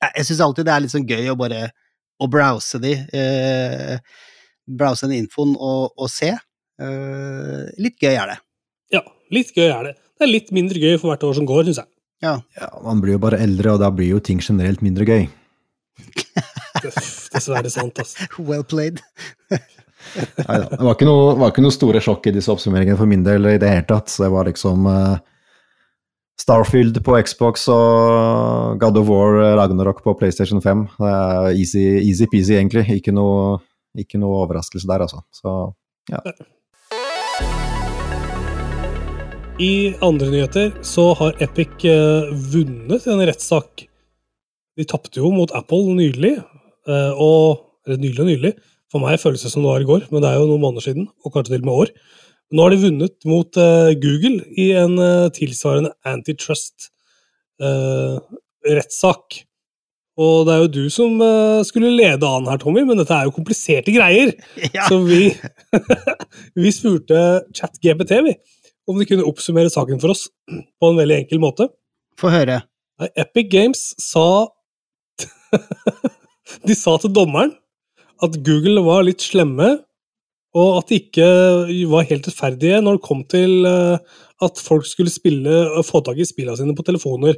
Jeg, jeg syns alltid det er litt sånn gøy å bare å browse de. Uh, browse den infoen og, og se. Eh, litt gøy er det. Ja, litt gøy er det. Det er litt mindre gøy for hvert år som går, syns jeg. Ja. Ja, man blir jo bare eldre, og da blir jo ting generelt mindre gøy. Dessverre sant, altså. Well played. Neida, Det var ikke, noe, var ikke noe store sjokk i disse oppsummeringene for min del i det hele tatt. Så det var liksom uh, Starfield på Xbox og God of War eh, Ragnarok på PlayStation 5. Det er easy- easy-peasy, egentlig. Ikke noe, ikke noe overraskelse der, altså. Så ja. I andre nyheter så har Epic eh, vunnet en rettssak. De tapte jo mot Apple nylig, og Eller nylig og nylig. For meg føles det som det var i går, men det er jo noen måneder siden, og kanskje til og med år. Nå har de vunnet mot eh, Google i en eh, tilsvarende antitrust-rettssak. og det er jo du som eh, skulle lede an her, Tommy, men dette er jo kompliserte greier. Ja. Så vi, vi spurte ChatGPT vi, om de kunne oppsummere saken for oss på en veldig enkel måte. Få høre. Epic Games sa De sa til dommeren at Google var litt slemme, og at de ikke var helt rettferdige når det kom til eh, at folk skulle spille, få tak i spillene sine på telefoner.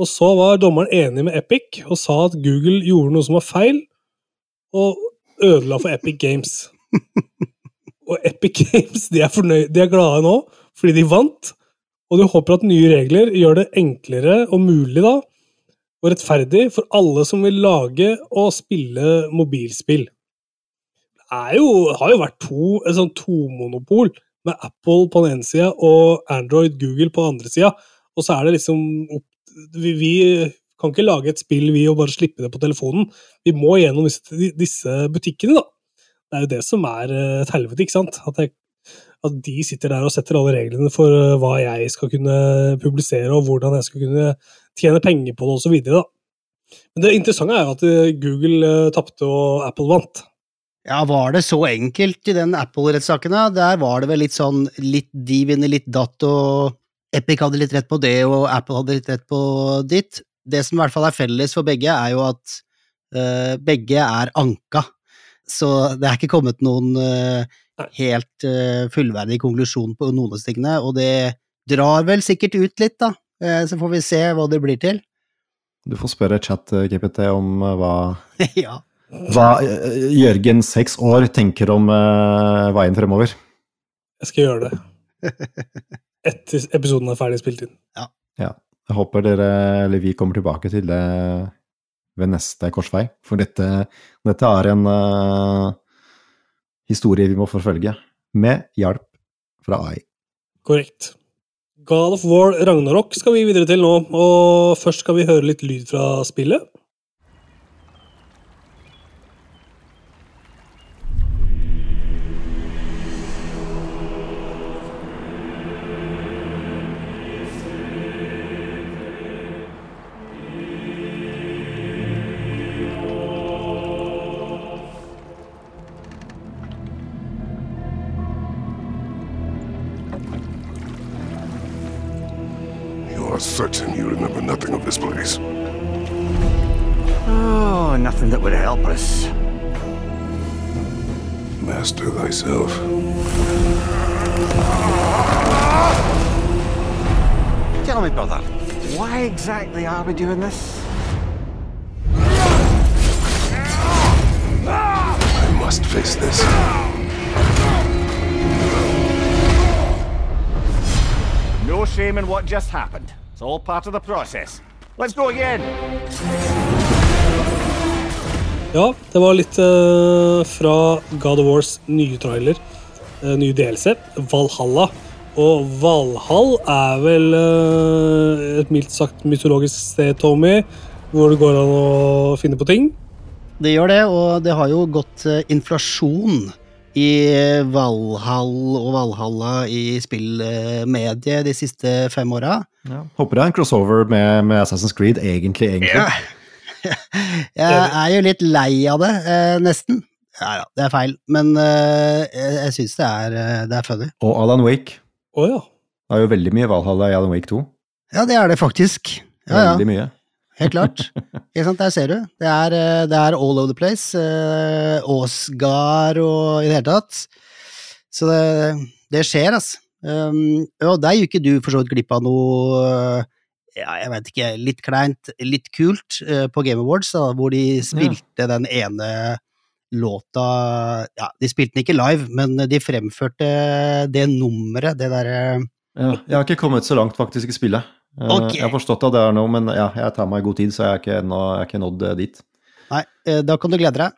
Og så var dommeren enig med Epic og sa at Google gjorde noe som var feil, og ødela for Epic Games. Og Epic Games de er fornøy, de er glade nå fordi de vant, og de håper at nye regler gjør det enklere og mulig da, og rettferdig for alle som vil lage og spille mobilspill. Det jo, har jo vært to, et sånn tomonopol med Apple på den ene sida og Android Google på den andre sida, og så er det liksom vi, vi kan ikke lage et spill vi og bare slippe det på telefonen. Vi må gjennom disse, disse butikkene, da. Det er jo det som er eh, et helvete, ikke sant? At, jeg, at de sitter der og setter alle reglene for eh, hva jeg skal kunne publisere, og hvordan jeg skal kunne tjene penger på det, osv. Men det interessante er jo at eh, Google uh, tapte og Apple vant. Ja, var det så enkelt i den Apple-rettssaken? Der var det vel litt sånn litt de vinner, litt datt, og Epic hadde litt rett på det, og Apple hadde litt rett på ditt. Det som i hvert fall er felles for begge, er jo at uh, begge er anka. Så det er ikke kommet noen uh, helt uh, fullverdig konklusjon på noen av tingene, og det drar vel sikkert ut litt, da. Eh, så får vi se hva det blir til. Du får spørre chat-GPT om eh, hva, ja. hva eh, Jørgen, seks år, tenker om uh, veien fremover. Jeg skal gjøre det. Etter episoden er ferdig spilt inn. Ja. Jeg håper dere, eller vi kommer tilbake til det ved neste korsvei. For dette, dette er en uh, historie vi må forfølge, med hjelp fra AI. Korrekt. God of War Ragnarok skal vi videre til nå, og først skal vi høre litt lyd fra spillet. You certain you remember nothing of this place? Oh, nothing that would help us. Master thyself. Tell me, brother, why exactly are we doing this? I must face this. No shame in what just happened. It's all part of the process. Let's go again. Ja, det var litt uh, fra God of Wars nye trailer, uh, nye DLC, Valhalla. Og Valhall er vel uh, et mildt sagt mytologisk sted, Tommy, hvor det går an å finne på ting. Det gjør det, og det har jo gått inflasjon i Valhall og Valhalla i spillmediet de siste fem åra. Ja. Håper det er en crossover med, med Assassin's Creed, egentlig. egentlig. Ja. Jeg er jo litt lei av det, eh, nesten. Ja ja, det er feil, men eh, jeg, jeg syns det, er, eh, det er funny. Og Alan Wake. Oh, ja. Det er jo veldig mye Valhalla i Alan Wake 2. Ja, det er det faktisk. Ja, ja. Veldig mye. Helt klart. Ikke sant, Der ser du. Det er, det er all over the place. Eh, Åsgard og i det hele tatt. Så det, det skjer, altså. Um, og der gikk ikke du for så vidt glipp av noe eh, ja, jeg vet ikke, litt kleint, litt kult uh, på Game Awards, da, hvor de spilte den ene låta Ja, de spilte den ikke live, men de fremførte det nummeret, det derre Ja, jeg har ikke kommet så langt faktisk i spillet. Eh, Ok. Jeg har forstått at det er noe, men ja, jeg tar meg god tid, så jeg er ikke, ennå- jeg er ikke nådd dit. Nei, da kan du glede deg.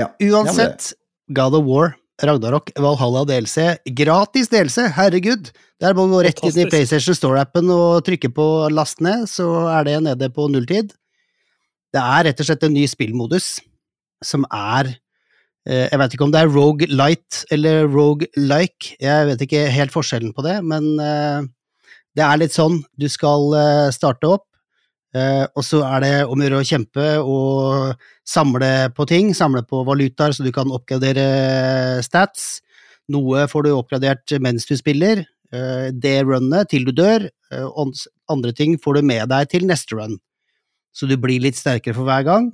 Ja. Uansett, God of War, Ragnarok, Valhalla DLC, gratis DLC, herregud! Der må du gå rett inn i PlayStation Store-appen og trykke på last ned, så er det nede på nulltid. Det er rett og slett en ny spillmodus som er eh, Jeg vet ikke om det er Rogue Light eller Rogue Like, jeg vet ikke helt forskjellen på det, men eh, det er litt sånn, du skal eh, starte opp, eh, og så er det om å gjøre å kjempe og samle på ting, samle på valutaer så du kan oppgradere stats. Noe får du oppgradert mens du spiller, eh, det runnet til du dør, eh, andre ting får du med deg til neste run. Så du blir litt sterkere for hver gang.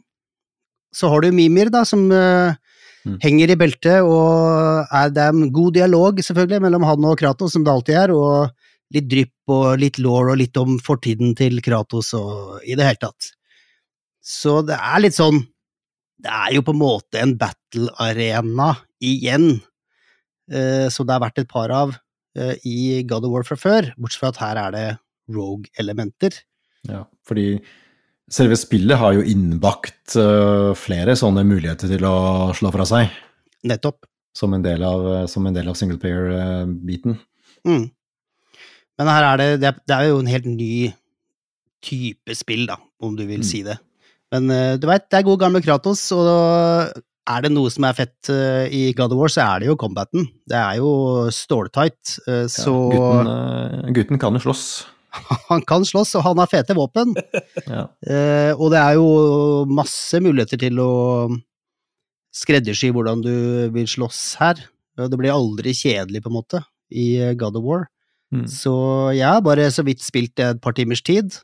Så har du Mimir, da, som eh, Mm. henger i beltet, og er, det er en god dialog, selvfølgelig, mellom han og Kratos, som det alltid er, og litt drypp og litt law og litt om fortiden til Kratos og i det hele tatt. Så det er litt sånn Det er jo på en måte en battle-arena igjen, eh, som det har vært et par av eh, i God of War fra før, bortsett fra at her er det rogue-elementer. Ja, fordi selve spillet har jo innbakt uh, flere sånne muligheter til å slå fra seg, Nettopp. som en del av, som en del av singleplayer-biten. Mm. Men her er det, det er, jo en helt ny type spill, da, om du vil Mm. si det. Men eh, du veit, det er god gamle Kratos, og er det noe som er fett eh, i God of War, så er det jo combaten. Det er jo ståltight, eh, så Gutten, øh, gutten kan jo slåss. han kan slåss, og han har fete våpen. Ja. Og det er jo masse muligheter til å skreddersy hvordan du vil slåss her. Det blir aldri kjedelig, på en måte, i God of War. Mm. Så jeg har bare så vidt spilt det et par timers tid.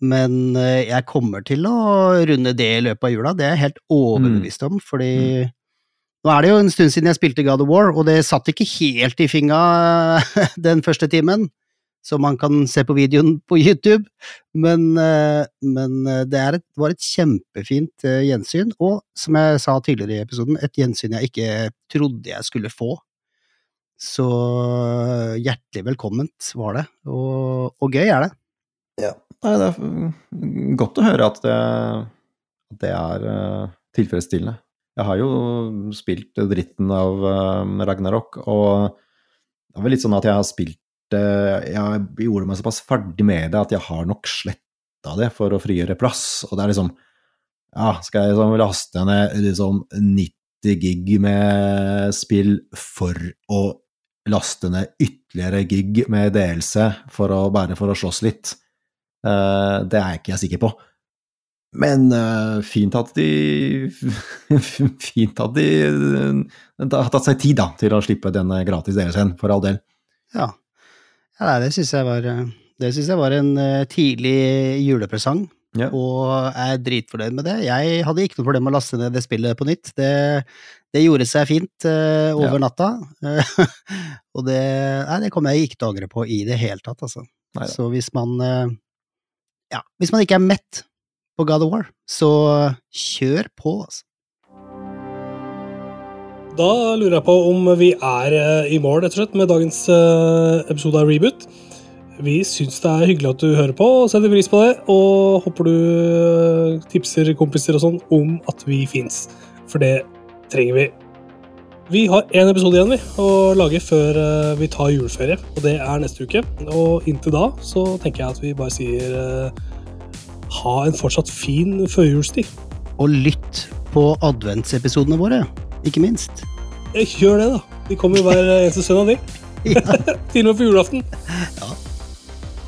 Men eh, jeg kommer til å runde det i løpet av jula, det er jeg helt overbevist om, fordi nå er det jo en stund siden jeg spilte God of War, og det satt ikke helt i finga den første timen, som man kan se på videoen på YouTube, men, eh, men eh, det er et, var et kjempefint gjensyn, og som jeg sa tidligere i episoden, et gjensyn jeg ikke trodde jeg skulle få. Så eh, hjertelig velkomment var det, og, og gøy er det. Nei, det er godt å høre at det, at det er øh, tilfredsstillende. Jeg har jo spilt dritten av øh, Ragnarok, og det er vel litt sånn at jeg har spilt det Jeg gjorde meg såpass ferdig med det at jeg har nok sletta det for å frigjøre plass, og det er liksom Ja, skal jeg liksom laste ned liksom 90 gig med spill for å laste ned ytterligere gig med DLC for å, bare for å slåss litt? Eh, det er ikke jeg sikker på. Men eh, fint at de Fint at de eh, har tatt seg tid da, til å slippe denne gratis DLC-en, for all del. Ja, ja det syns jeg jeg var en tidlig julepresang, Ja. og er dritfornøyd med det. Jeg hadde ikke noe problem med å laste ned det spillet på nytt. Det, det gjorde seg fint uh, over Ja. natta, og det, nei, det kommer jeg ikke til å angre på i det hele tatt, altså. Neida. Så hvis man uh, Ja, hvis man ikke er mett på God of War, så kjør på, altså. Da lurer jeg på om vi er eh, i mål rett og slett med dagens episode av Reboot. Vi syns det er hyggelig at du hører på, og setter pris på det. Og håper du eh, tipser kompiser og sånn om at vi fins. For det trenger vi. Vi har én episode igjen vi, å lage før eh, vi tar juleferie, og det er neste uke. Og inntil da så tenker jeg at vi bare sier eh, ha en fortsatt fin førjulstid. Og lytt på adventsepisodene våre, ikke minst. Eh, Gjør det, da. De kommer hver eneste søndag, de. Til og med på julaften. Ja.